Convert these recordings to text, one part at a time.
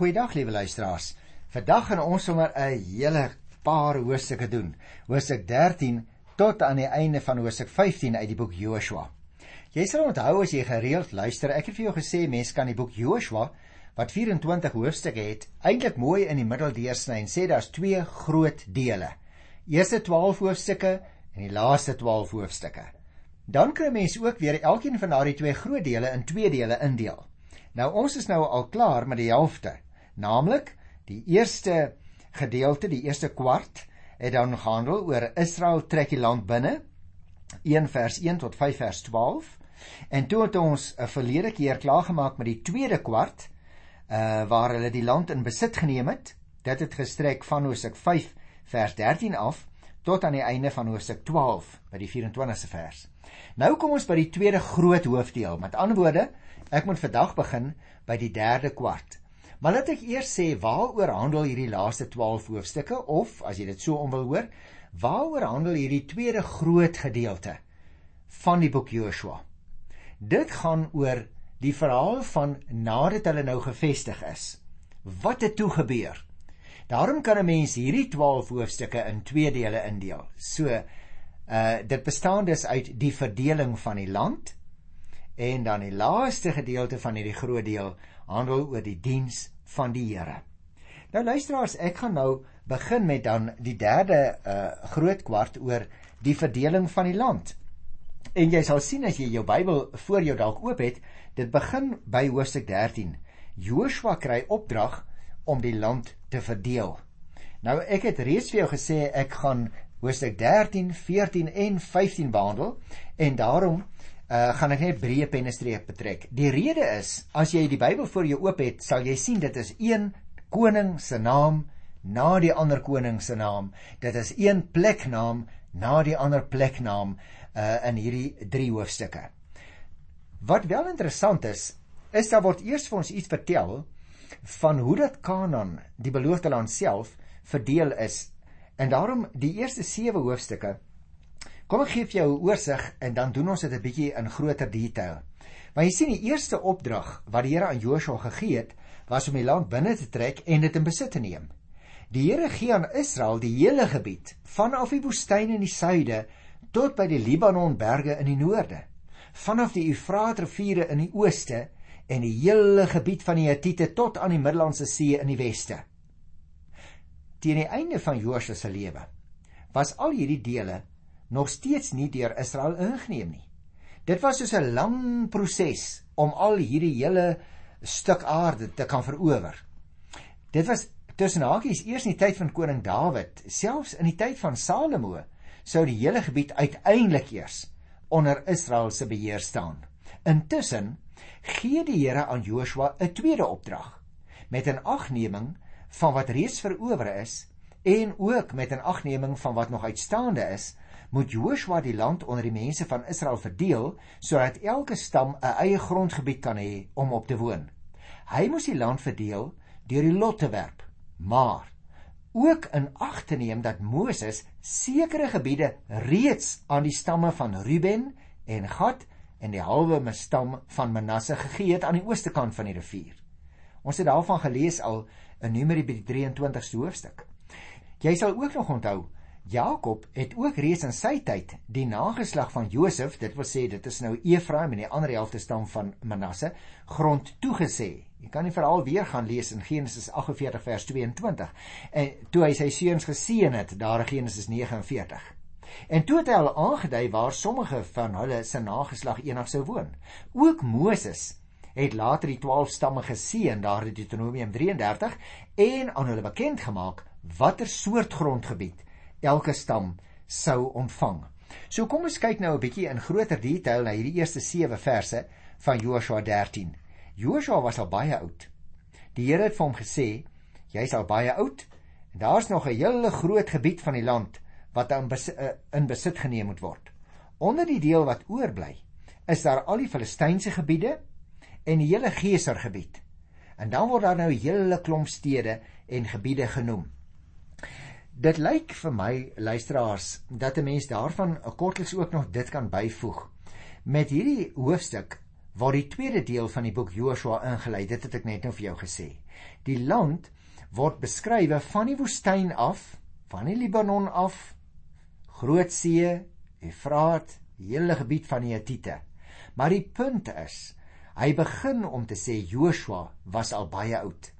Goeiedag liewe luisteraars. Vandag gaan ons sommer 'n hele paar hoofstukke doen. Hoofstuk 13 tot aan die einde van hoofstuk 15 uit die boek Joshua. Jy sal onthou as jy gereeld luister, ek het vir jou gesê mense kan die boek Joshua wat 24 hoofstukke het, eintlik mooi in die middel deursny en sê daar's twee groot dele. Eerste 12 hoofstukke en die laaste 12 hoofstukke. Dan kry mense ook weer elkeen van daardie twee groot dele in twee dele indeel. Nou ons is nou al klaar met die helfte, naamlik die eerste gedeelte, die eerste kwart het dan gehandel oor Israel trek die land binne 1 vers 1 tot 5 vers 12 en toe het ons 'n verlede keer klaar gemaak met die tweede kwart uh waar hulle die land in besit geneem het. Dit het gestrek van Hosea 5 vers 13 af tot aan die einde van Hosea 12 by die 24ste vers. Nou kom ons by die tweede groot hoofdeel. Met ander woorde Ek moet vandag begin by die derde kwart. Maar laat ek eers sê waaroor handel hierdie laaste 12 hoofstukke of as jy dit so om wil hoor, waaroor handel hierdie tweede groot gedeelte van die boek Joshua? Dit gaan oor die verhaal van nadat hulle nou gevestig is. Wat het toe gebeur? Daarom kan 'n mens hierdie 12 hoofstukke in twee dele indeel. So, uh dit bestaan dus uit die verdeling van die land En dan die laaste gedeelte van hierdie groot deel handel oor die diens van die Here. Nou luisteraars, ek gaan nou begin met dan die derde uh groot kwart oor die verdeling van die land. En jy sal sien as jy jou Bybel voor jou dalk oop het, dit begin by hoofstuk 13. Joshua kry opdrag om die land te verdeel. Nou ek het reeds vir jou gesê ek gaan hoofstuk 13, 14 en 15 behandel en daarom uh, gaan ek net breë pennestreep betrek. Die rede is, as jy die Bybel voor jou oop het, sal jy sien dit is een koning se naam na die ander koning se naam. Dit is een pleknaam na die ander pleknaam uh in hierdie drie hoofstukke. Wat wel interessant is, is daar word eers vir ons iets vertel van hoe dat Kanaan, die beloofde land self, verdeel is. En daarom die eerste 7 hoofstukke Kom ek gee vir jou 'n oorsig en dan doen ons dit 'n bietjie in groter detail. Maar jy sien die eerste opdrag wat die Here aan Joshua gegee het, was om die land binne te trek en dit in besit te neem. Die Here gee aan Israel die hele gebied vanaf die woestyn in die suide tot by die Libanon berge in die noorde, vanaf die Eufraat riviere in die ooste en die hele gebied van die Hittite tot aan die Middellandse See in die weste. Teen die einde van Joshua se lewe was al hierdie dele nog steeds nie deur Israel ingeneem nie. Dit was soos 'n lang proses om al hierdie hele stuk aarde te kan verower. Dit was tussen hakies eers in die tyd van koning Dawid, selfs in die tyd van Salomo sou die hele gebied uiteindelik eers onder Israel se beheer staan. Intussen gee die Here aan Joshua 'n tweede opdrag met 'n agneming van wat reeds verower is en ook met 'n agneming van wat nog uitstaande is moet Joshua die land onder die mense van Israel verdeel sodat elke stam 'n eie grondgebied kan hê om op te woon. Hy moes die land verdeel deur die lot te werp, maar ook in ag te neem dat Moses sekere gebiede reeds aan die stamme van Ruben en Gad en die halwe stam van Manasse gegee het aan die ooste kant van die rivier. Ons het daarvan gelees al in Numeri by die 23ste hoofstuk. Jy sal ook nog onthou Jakob het ook reeds in sy tyd die nageslag van Josef, dit wil sê dit is nou Efraim en die ander helfte stam van Manasse, grond toegesê. Jy kan die verhaal weer gaan lees in Genesis 48 vers 22. En toe hy sy seuns geseën het, daar in Genesis 49. En toe het hy al aangedui waar sommige van hulle se nageslag eendag sou woon. Ook Moses het later die 12 stamme geseën daar in Deuteronomium 33 en aan hulle bekend gemaak watter soort grondgebied elke stam sou ontvang. So kom ons kyk nou 'n bietjie in groter detail na hierdie eerste 7 verse van Joshua 13. Joshua was al baie oud. Die Here het vir hom gesê: "Jy's al baie oud en daar's nog 'n hele groot gebied van die land wat in besit, uh, in besit geneem moet word. Onder die deel wat oorbly, is daar al die Filistynse gebiede en die hele Geser gebied. En dan word daar nou 'n hele klomp stede en gebiede genoem. Dit lyk vir my luisteraars dat 'n mens daarvan kortliks ook nog dit kan byvoeg. Met hierdie hoofstuk word die tweede deel van die boek Joshua ingelei. Dit het ek net nou vir jou gesê. Die land word beskrywe van die woestyn af, van die Libanon af, Groot See, Efraat, die hele gebied van die Hittite. Maar die punt is, hy begin om te sê Joshua was al baie oud.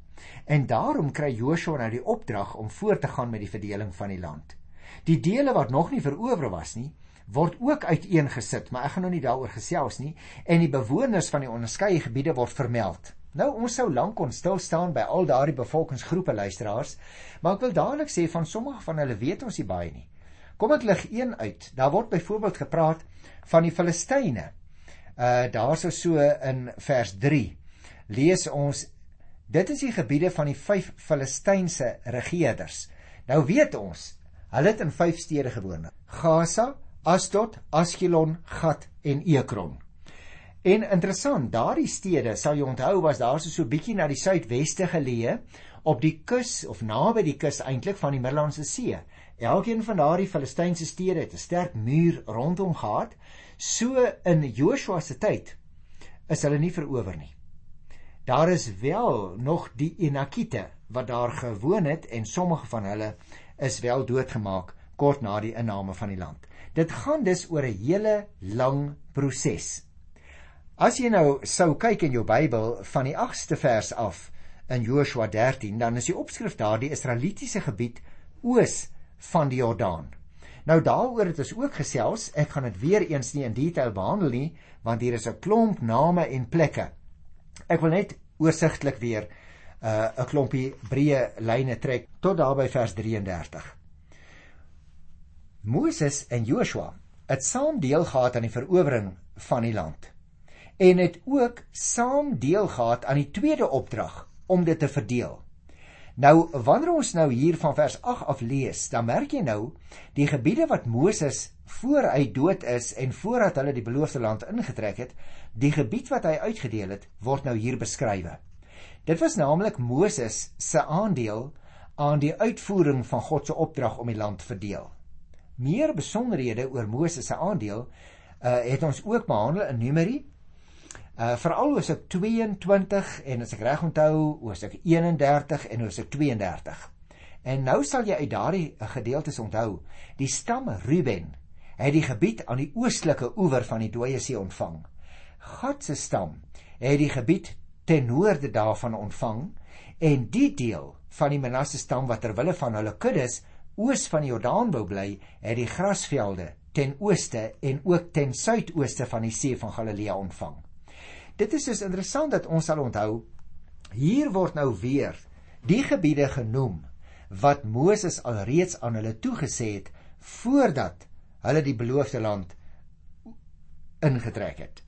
En daarom kry Joshua nou die opdrag om voort te gaan met die verdeling van die land. Die dele wat nog nie verower was nie, word ook uiteengesit, maar ek gaan nou nie daaroor gesels nie, en die bewoners van die onderskeie gebiede word vermeld. Nou ons sou lank kon stil staan by al daardie bevolkingsgroepe luisteraars, maar ek wil dadelik sê van sommige van hulle weet ons nie baie nie. Kom ek lig een uit. Daar word byvoorbeeld gepraat van die Filistyne. Uh daarso so in vers 3 lees ons dit is die gebiede van die vyf Filistynse regerders. Nou weet ons, hulle het in vyf stede gewoon. Gaza, Asdod, Askelon, Gat en Ekron. En interessant, daardie stede sal jy onthou was daar so so bietjie na die suidweste geleë op die kus of naby die kus eintlik van die Middellandse See. Elkeen van daardie Filistynse stede het 'n sterk muur rondom gehad. So in Joshua se tyd is hulle nie verower nie. Daar is wel nog die Enakite wat daar gewoon het en sommige van hulle is wel doodgemaak kort na die inname van die land. Dit gaan dus oor 'n hele lang proses. As jy nou sou kyk in jou Bybel van die 8ste vers af in Joshua 13, dan is die opskrif daar die Israelitiese gebied oos van die Jordaan. Nou daaroor het ons ook gesels. Ek gaan dit weer eens nie in detail behandel nie, want hier is 'n klomp name en plekke. Ek wil net oorsigtelik weer 'n uh, klompie breë lyne trek tot daar by vers 33. Moses en Joshua het saam deel gehad aan die verowering van die land en het ook saam deel gehad aan die tweede opdrag om dit te verdeel. Nou wanneer ons nou hier van vers 8 af lees, dan merk jy nou die gebiede wat Moses voor hy dood is en voordat hulle die beloofde land ingetrek het, die gebied wat hy uitgedeel het, word nou hier beskrywe. Dit was naamlik Moses se aandeel aan die uitvoering van God se opdrag om die land te verdeel meer besonderhede oor Moses se aandeel uh, het ons ook behandel in Numeri. Uh veral Hosea 22 en as ek reg onthou, Hosea 31 en Hosea 32. En nou sal jy uit daardie gedeeltes onthou, die stam Ruben het die gebied aan die oostelike oewer van die Dooie See ontvang. Gad se stam het die gebied ten noorde daarvan ontvang en die deel van die Manasse stam wat ter wille van hulle kuddes oos van die Jordaan wou bly, het die grasvelde ten ooste en ook ten suidooste van die see van Galilea ontvang. Dit is dus interessant dat ons sal onthou hier word nou weer die gebiede genoem wat Moses alreeds aan hulle toegesê het voordat hulle die beloofde land ingetrek het.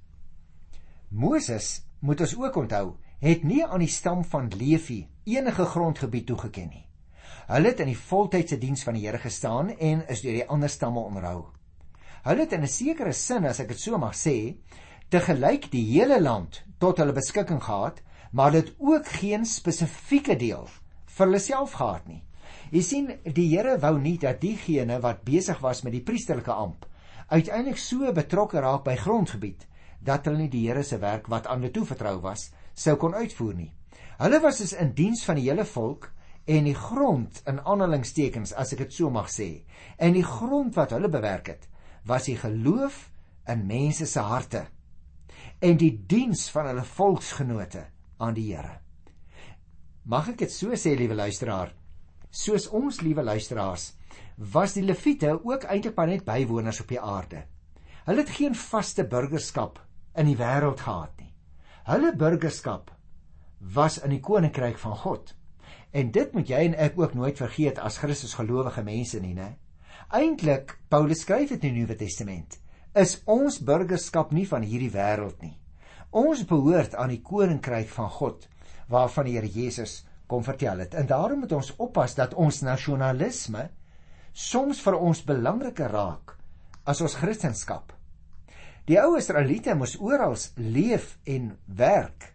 Moses, moet ons ook onthou, het nie aan die stam van Levi enige grondgebied toegeken nie. Hulle het in die voltydse diens van die Here gestaan en is deur die ander stamme onderhou. Hulle het in 'n sekere sin, as ek dit so mag sê, te gelyk die hele land tot hulle beskikking gehad, maar dit ook geen spesifieke deel vir hulle self gehad nie. Jy sien, die Here wou nie dat diegene wat besig was met die priesterlike amp uiteindelik so betrokke raak by grondgebied dat hulle nie die Here se werk wat aan hulle toevertrou was, sou kon uitvoer nie. Hulle was dus in diens van die hele volk en die grond in aanhalingstekens as ek dit so mag sê en die grond wat hulle bewerk het was die geloof in mense se harte en die diens van hulle volksgenote aan die Here. Mag ek dit so sê liewe luisteraar? Soos ons liewe luisteraars was die leviete ook eintlik maar net bywoners op die aarde. Hulle het geen vaste burgerskap in die wêreld gehad nie. Hulle burgerskap was in die koninkryk van God. En dit moet jy en ek ook nooit vergeet as Christus gelowige mense nie, né? Eintlik, Paulus skryf dit in die Nuwe Testament, is ons burgerskap nie van hierdie wêreld nie. Ons behoort aan die koninkryk van God waarvan die Here Jesus kom vertel het. En daarom moet ons oppas dat ons nasionalisme soms vir ons belangriker raak as ons Christendom. Die ou Israeliete moes oral leef en werk,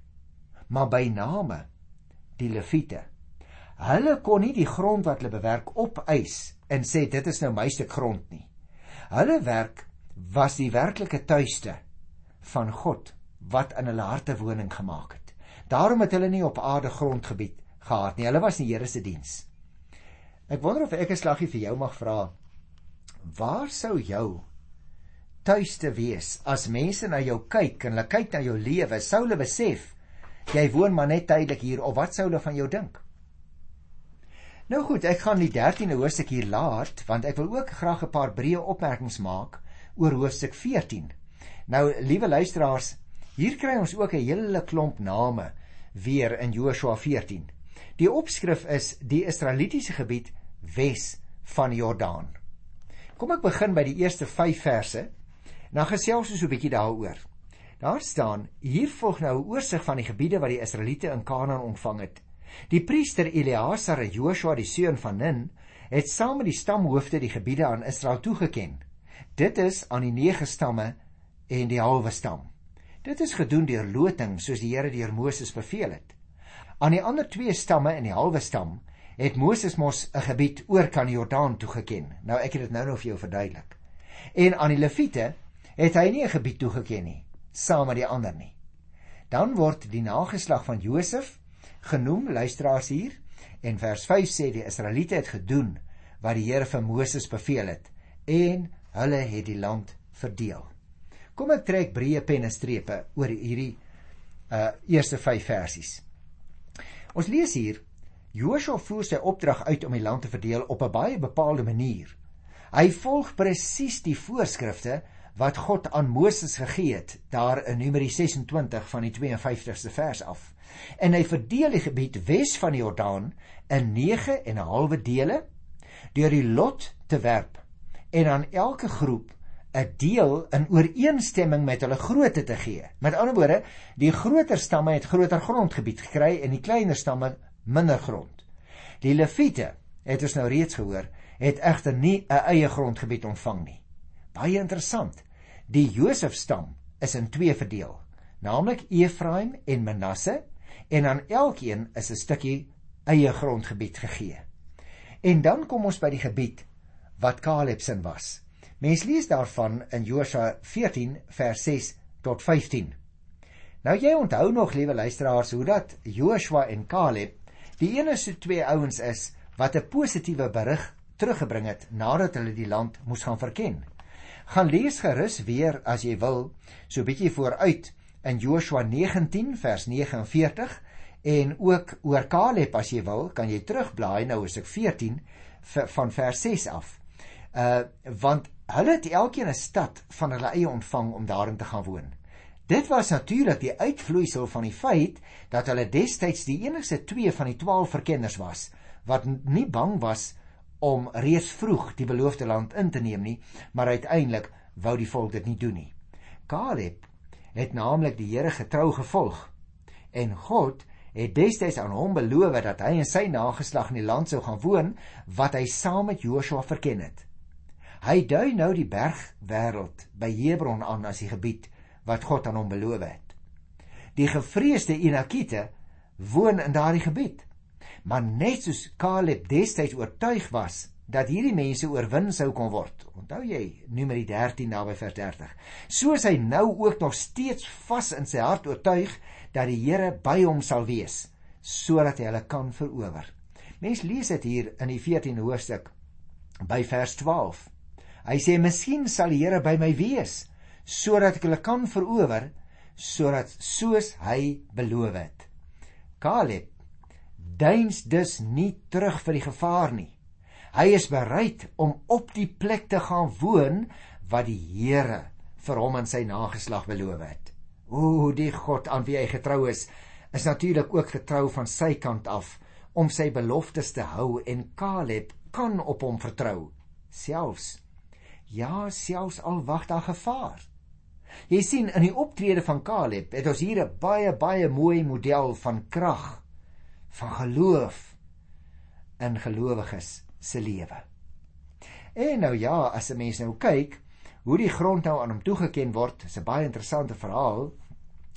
maar by name die Lewiete Hulle kon nie die grond wat hulle bewerk opeis en sê dit is nou my stuk grond nie. Hulle werk was die werklike tuiste van God wat in hulle harte woning gemaak het. Daarom het hulle nie op aarde grondgebied gehad nie. Hulle was in die Here se diens. Ek wonder of ek 'n slaggie vir jou mag vra. Waar sou jou tuiste wees as mense na jou kyk en hulle kyk na jou lewe, sou hulle besef jy woon maar net tydelik hier of wat sou hulle van jou dink? Nou goed, ek gaan die 13de hoofstuk hier laat want ek wil ook graag 'n paar breë opmerkings maak oor hoofstuk 14. Nou, liewe luisteraars, hier kry ons ook 'n hele klomp name weer in Joshua 14. Die opskrif is die Israelitiese gebied wes van Jordaan. Kom ek begin by die eerste 5 verse. Dan gesels ons so 'n bietjie daaroor. Daar staan: Hier volg nou 'n oorsig van die gebiede wat die Israeliete in Kanaan ontvang het. Die priester Eleazar en Joshua die seun van Nun het saam met die stamhoofde die gebiede aan Israel toegeken. Dit is aan die nege stamme en die halwe stam. Dit is gedoen deur loting soos die Here deur Moses beveel het. Aan die ander twee stamme en die halwe stam het Moses mos 'n gebied oor kan Jordaan toegeken. Nou ek het dit nou nog vir jou verduidelik. En aan die Lewiete het hy nie 'n gebied toegeken nie, saam met die ander nie. Dan word die nageslag van Josef genoem, luisteraars hier, en vers 5 sê die Israeliete het gedoen wat die Here vir Moses beveel het en hulle het die land verdeel. Kom ek trek breë penne strepe oor hierdie uh eerste 5 versies. Ons lees hier Joshua voer sy opdrag uit om die land te verdeel op 'n baie bepaalde manier. Hy volg presies die voorskrifte wat God aan Moses gegee het daar in Numeri 26 van die 52ste vers af. En hy verdeel die gebied wes van die Jordaan in 9 en 'n halwe dele deur die lot te werp en aan elke groep 'n deel in ooreenstemming met hulle grootte te gee. Met ander woorde, die groter stamme het groter grondgebied gekry en die kleiner stamme minder grond. Die Lewiete, het ons nou reeds gehoor, het egter nie 'n eie grondgebied ontvang nie. Baie interessant. Die Josef stam is in twee verdeel, naamlik Efraim en Manasse, en aan elkeen is 'n stukkie eie grondgebied gegee. En dan kom ons by die gebied wat Caleb se was. Mens lees daarvan in Josua 14 vers 6 tot 15. Nou jy onthou nog liewe luisteraars hoe dat Joshua en Caleb die enigste twee ouens is wat 'n positiewe berig teruggebring het nadat hulle die land moes gaan verken. Gaan lees gerus weer as jy wil, so bietjie vooruit in Joshua 19 vers 49 en ook oor Caleb as jy wil, kan jy terugblaai nou is ek 14 van vers 6 af. Uh want hulle het elkeen 'n stad van hulle eie ontvang om daarin te gaan woon. Dit was natuurlik die uitvloeisel van die feit dat hulle destyds die enigste 2 van die 12 verkenners was wat nie bang was om reeds vroeg die beloofde land in te neem nie, maar uiteindelik wou die volk dit nie doen nie. Caleb het naamlik die Here getrou gevolg en God het destyds aan hom beloof dat hy en sy nageslag in die land sou gaan woon wat hy saam met Joshua verken het. Hy dui nou die bergwêreld by Hebron aan as die gebied wat God aan hom beloof het. Die gevreesde Enakite woon in daardie gebied. Maar net soos Caleb destyds oortuig was dat hierdie mense oorwin sou kon word. Onthou jy Numeri 13 naby vers 30. Soos hy nou ook nog steeds vas in sy hart oortuig dat die Here by hom sal wees sodat hy hulle kan verower. Mens lees dit hier in die 14de hoofstuk by vers 12. Hy sê miskien sal die Here by my wees sodat ek hulle kan verower sodat soos hy beloof het. Caleb duins dus nie terug vir die gevaar nie. Hy is bereid om op die plek te gaan woon wat die Here vir hom en sy nageslag beloof het. O, die God aan wie hy getrou is, is natuurlik ook getrou van sy kant af om sy beloftes te hou en Caleb kan op hom vertrou, selfs ja, selfs al wag daar gevaar. Jy sien in die optrede van Caleb het ons hier 'n baie baie mooi model van krag van geloof in gelowiges se lewe. En nou ja, as 'n mens nou kyk hoe die grond nou aan hom toegeken word, is 'n baie interessante verhaal.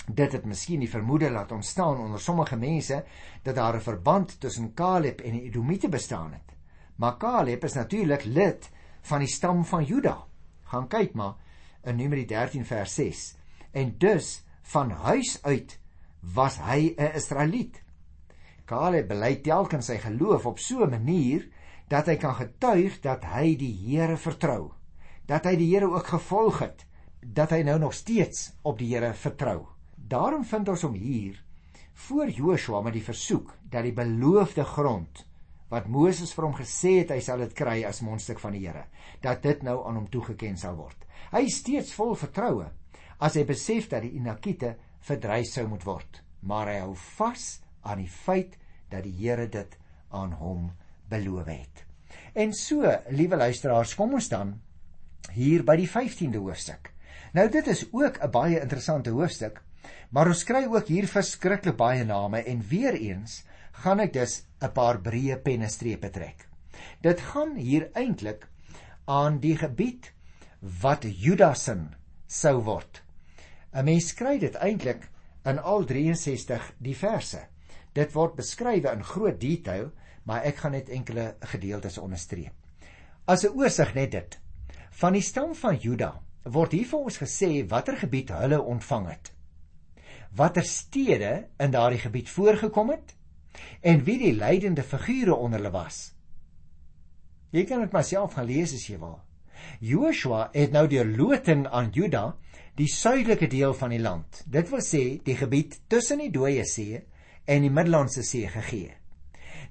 Dit het miskien die vermoede laat ontstaan onder sommige mense dat daar 'n verband tussen Caleb en die Edomite bestaan het. Maar Caleb is natuurlik lid van die stam van Juda. Gaan kyk maar in Numeri 13 vers 6. En dus van huis uit was hy 'n Israeliet. Caleb bely telkens sy geloof op so 'n manier dat hy kan getuig dat hy die Here vertrou, dat hy die Here ook gevolg het, dat hy nou nog steeds op die Here vertrou. Daarom vind ons hom hier voor Joshua met die versoek dat die beloofde grond wat Moses vir hom gesê het hy sal dit kry as mondstuk van die Here, dat dit nou aan hom toegeken sal word. Hy is steeds vol vertroue as hy besef dat die Inakite verdrys sou moet word, maar hy hou vas aan die feit dat die Here dit aan hom beloof het. En so, liewe luisteraars, kom ons dan hier by die 15de hoofstuk. Nou dit is ook 'n baie interessante hoofstuk, maar ons kry ook hier verskriklik baie name en weer eens gaan ek dus 'n paar breë pennestrepe trek. Dit gaan hier eintlik aan die gebied wat Judasin sou word. 'n Mens kry dit eintlik in al 63 die verse. Dit word beskryf in groot detail, maar ek gaan net enkele gedeeltes onderstreep. As 'n oorsig net dit. Van die stam van Juda word hier vir ons gesê watter gebied hulle ontvang het. Watter stede in daardie gebied voorgekom het en wie die leidende figure onder hulle was. Jy kan dit maar self gaan lees as jy wil. Joshua het nou deur loting aan Juda die suidelike deel van die land. Dit wil sê die gebied tussen die Dooie See en die Middellandse See gegee.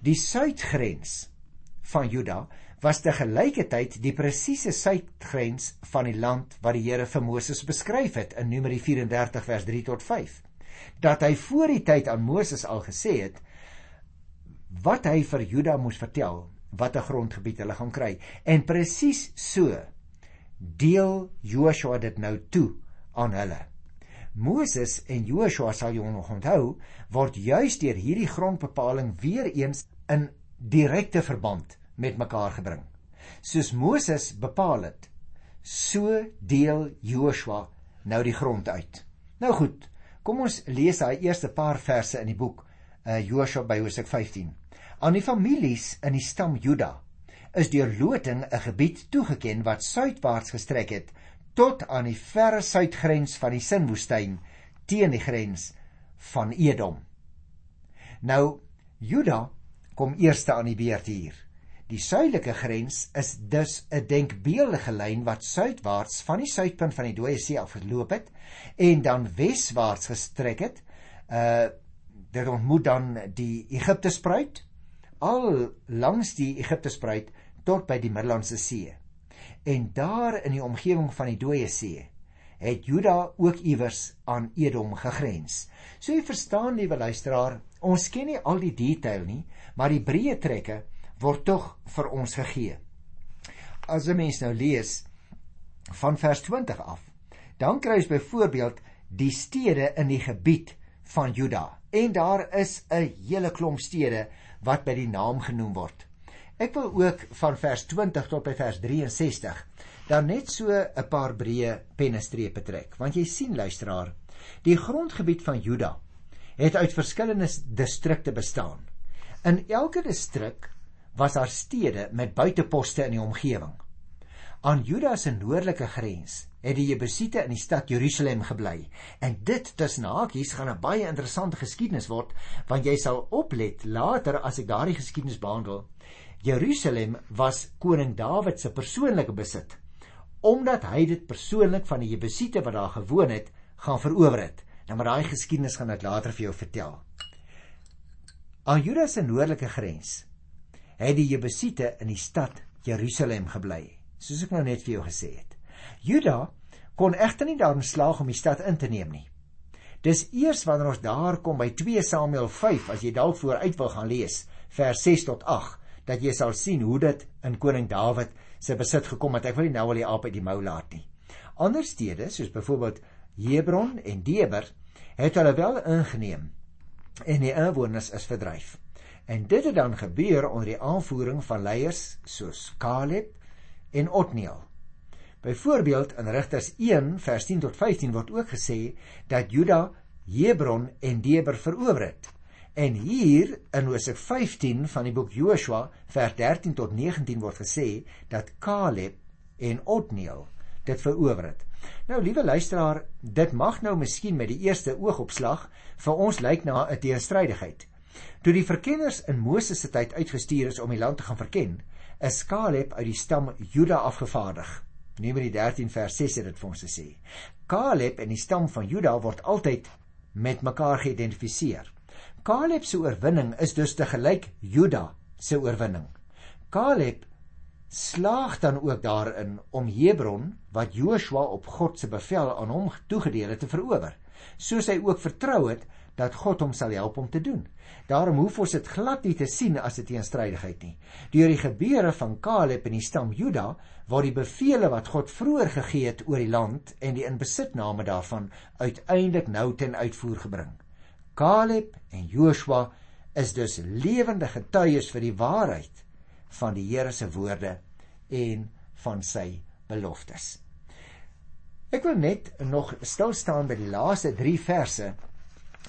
Die suidgrens van Juda was te gelyketyd die presiese suidgrens van die land wat die Here vir Moses beskryf het in Numeri 34 vers 3 tot 5. Dat hy voor die tyd aan Moses al gesê het wat hy vir Juda moes vertel watter grondgebied hulle gaan kry en presies so deel Joshua dit nou toe aan hulle. Moses en Joshua sal jy nog onthou, word juis deur hierdie grondbepaling weer eens in direkte verband met mekaar gebring. Soos Moses bepaal het, so deel Joshua nou die grond uit. Nou goed, kom ons lees daai eerste paar verse in die boek uh Joshua by Hosea 15. Aan die families in die stam Juda is deur loting 'n gebied toegeken wat suidwaarts gestrek het tot aan die verre suidgrens van die Sinwoestyn teen die grens van Edom. Nou Juda kom eerste aan die beurt hier. Die suidelike grens is dus 'n denkbeeldige lyn wat suidwaarts van die suidpunt van die Dooie See af geloop het en dan weswaarts gestrek het. Uh dit ontmoet dan die Egiptespruit al langs die Egiptespruit tot by die Middellandse See en daar in die omgewing van die dooie see het Juda ook iewers aan Edom gegrens. So jy verstaan liewe luisteraar, ons ken nie al die detail nie, maar die breë trekke word tog vir ons gegee. As 'n mens nou lees van vers 20 af, dan kry jy byvoorbeeld die stede in die gebied van Juda. En daar is 'n hele klomp stede wat by die naam genoem word. Ek wil ook van vers 20 tot by vers 63 dan net so 'n paar breë pennestrepe trek. Want jy sien luisteraar, die grondgebied van Juda het uit verskillende distrikte bestaan. In elke distrik was daar stede met buiteposte in die omgewing. Aan Juda se noordelike grens het die Jebusiete in die stad Jerusalem gebly. En dit tussen hakies gaan 'n baie interessante geskiedenis word, want jy sal oplet later as ek daardie geskiedenis behandel. Jerusalem was koning Dawid se persoonlike besit omdat hy dit persoonlik van die Jebusiete wat daar gewoon het gaan verower het. Nou maar daai geskiedenis gaan ek later vir jou vertel. Aan Juda se noordelike grens het die Jebusiete in die stad Jerusalem gebly, soos ek nou net vir jou gesê het. Juda kon egter nie daarin slaag om die stad in te neem nie. Dis eers wanneer ons daar kom by 2 Samuel 5 as jy dalk vooruit wil gaan lees, vers 6 tot dat jy sal sien hoe dit in koning Dawid se besit gekom het. Ek wil nie nou al die aap uit die mou laat nie. Ander stede soos byvoorbeeld Hebron en Deber het hulle wel ingeneem en die inwoners is verdryf. En dit het dan gebeur onder die aanvoering van leiers soos Caleb en Otniel. Byvoorbeeld in Rigters 1 vers 10 tot 15 word ook gesê dat Juda Hebron en Deber verower het. En hier in Hosea 15 van die boek Joshua vers 13 tot 19 word gesê dat Caleb en Otniel dit verower het. Nou liewe luisteraar, dit mag nou miskien met die eerste oogopslag vir ons lyk na 'n teenstrydigheid. Toe die verkenners in Moses se tyd uitgestuur is om die land te gaan verken, is Caleb uit die stam Juda afgevaardig. Numeri 13 vers 6 het dit vir ons gesê. Caleb en die stam van Juda word altyd met mekaar geïdentifiseer. Caleb se oorwinning is dus te gelyk Juda se oorwinning. Caleb slaag dan ook daarin om Hebron wat Joshua op God se bevel aan hom toegedeel het te verower, soos hy ook vertrou het dat God hom sal help om te doen. Daarom hoef ons dit glad nie te sien as 'n teenstrydigheid nie. Deur die gebeure van Caleb en die stam Juda waar die bevele wat God vroeër gegee het oor die land en die inbesitname daarvan uiteindelik nou ten uitvoer gebring. Caleb en Joshua is dus lewende getuies vir die waarheid van die Here se woorde en van sy beloftes. Ek wil net nog stil staan by die laaste 3 verse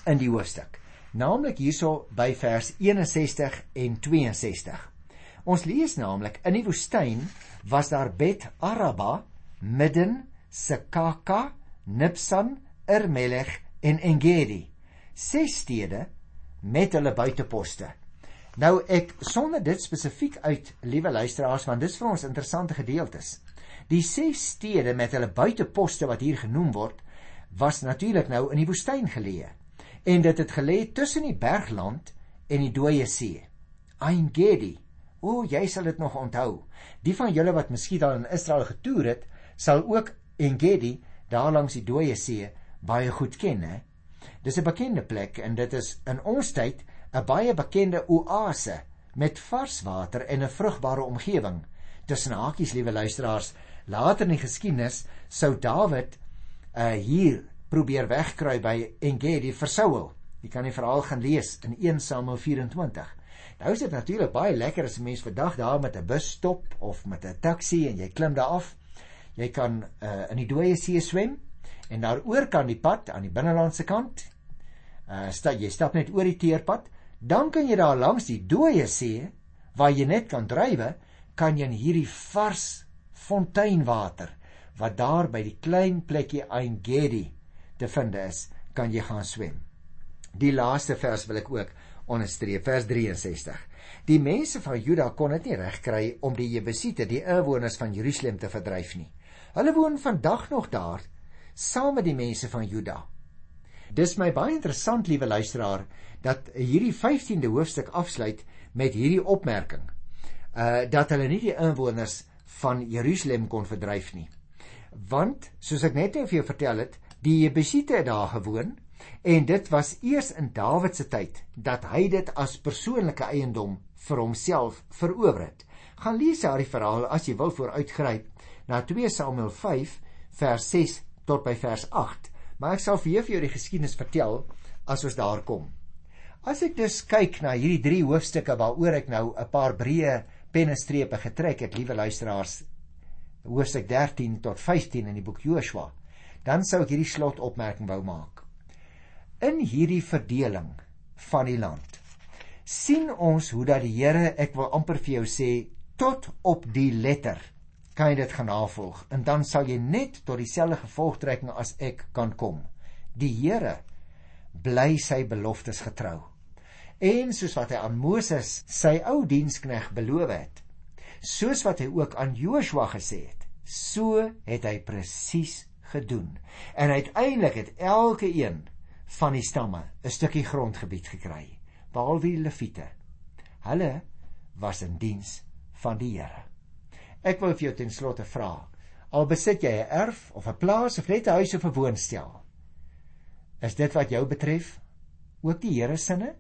in die hoofstuk, naamlik hierso by vers 61 en 62. Ons lees naamlik in die woestyn was daar Bet Araba, Midden, Sekaka, Nipsan, Ermelech en Engedi, ses stede met hulle buiteposte. Nou ek sonder dit spesifiek uit, liewe luisteraars, want dis vir ons interessante gedeeltes. Die ses stede met hulle buiteposte wat hier genoem word, was natuurlik nou in die woestyn geleë. En dit het gelê tussen die bergland en die dooie see. Ein Gedi. O, jy sal dit nog onthou. Die van julle wat miskien al in Israel getoer het, sal ook Engedi daar langs die dooie see baie goed ken, hè? Dis 'n bekende plek en dit is in ons tyd 'n baie bekende oase met vars water en 'n vrugbare omgewing. Tussen hakies, liewe luisteraars, later in die geskiedenis sou Dawid uh hier probeer wegkrui by Engedi vir Saul. Jy kan die verhaal gaan lees in 1 Samuel 24. Nou is dit natuurlik baie lekker as 'n mens vandag daar met 'n bus stop of met 'n taxi en jy klim daar af. Jy kan uh in die dooie see swem en daar oor kan die pad aan die binnelandse kant. Uh stap jy stap net oor die teerpad dan kan jy daar langs die dooie see waar jy net kan drywe, kan jy in hierdie vars fonteinwater wat daar by die klein plekkie Aingedi te vind is, kan jy gaan swem. Die laaste vers wil ek ook onderstreep, vers 63. Die mense van Juda kon dit nie regkry om die Jebusiete, die inwoners van Jerusalem te verdryf nie. Hulle woon vandag nog daar saam met die mense van Juda. Dis my baie interessant, liewe luisteraar, dat hierdie 15de hoofstuk afsluit met hierdie opmerking. Uh dat hulle nie die inwoners van Jerusalem kon verdryf nie. Want soos ek net nou vir jou vertel het, die Jebusiete het daar gewoon en dit was eers in Dawid se tyd dat hy dit as persoonlike eiendom vir homself verower het. Gaan lees daardie verhaal as jy wil vooruitgryp na 2 Samuel 5 vers 6 tot by vers 8 maar ek sal vir jou die geskiedenis vertel as ons daar kom. As ek dus kyk na hierdie drie hoofstukke waaroor ek nou 'n paar breë pennestrepe getrek het, liewe luisteraars, hoofstuk 13 tot 15 in die boek Joshua, dan sou ek hierdie slotopmerking wou maak. In hierdie verdeling van die land sien ons hoe dat die Here, ek wil amper vir jou sê, tot op die letter kan jy dit gaan navolg en dan sal jy net tot dieselfde gevolgtrekking as ek kan kom. Die Here bly sy beloftes getrou. En soos wat hy aan Moses, sy ou dienskneg beloof het, soos wat hy ook aan Joshua gesê het, so het hy presies gedoen. En uiteindelik het elke een van die stamme 'n stukkie grondgebied gekry, behalwe die Lewiete. Hulle was in diens van die Here. Ek wil vir jou ten slotte vra. Al besit jy 'n erf of 'n plaas of net 'n huis of 'n woonstel, is dit wat jou betref ook die Here sinne?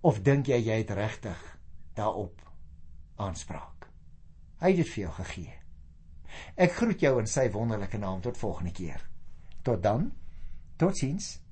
Of dink jy jy het regtig daarop aanspraak? Hy het dit vir jou gegee. Ek groet jou in sy wonderlike naam tot volgende keer. Tot dan. Totsiens.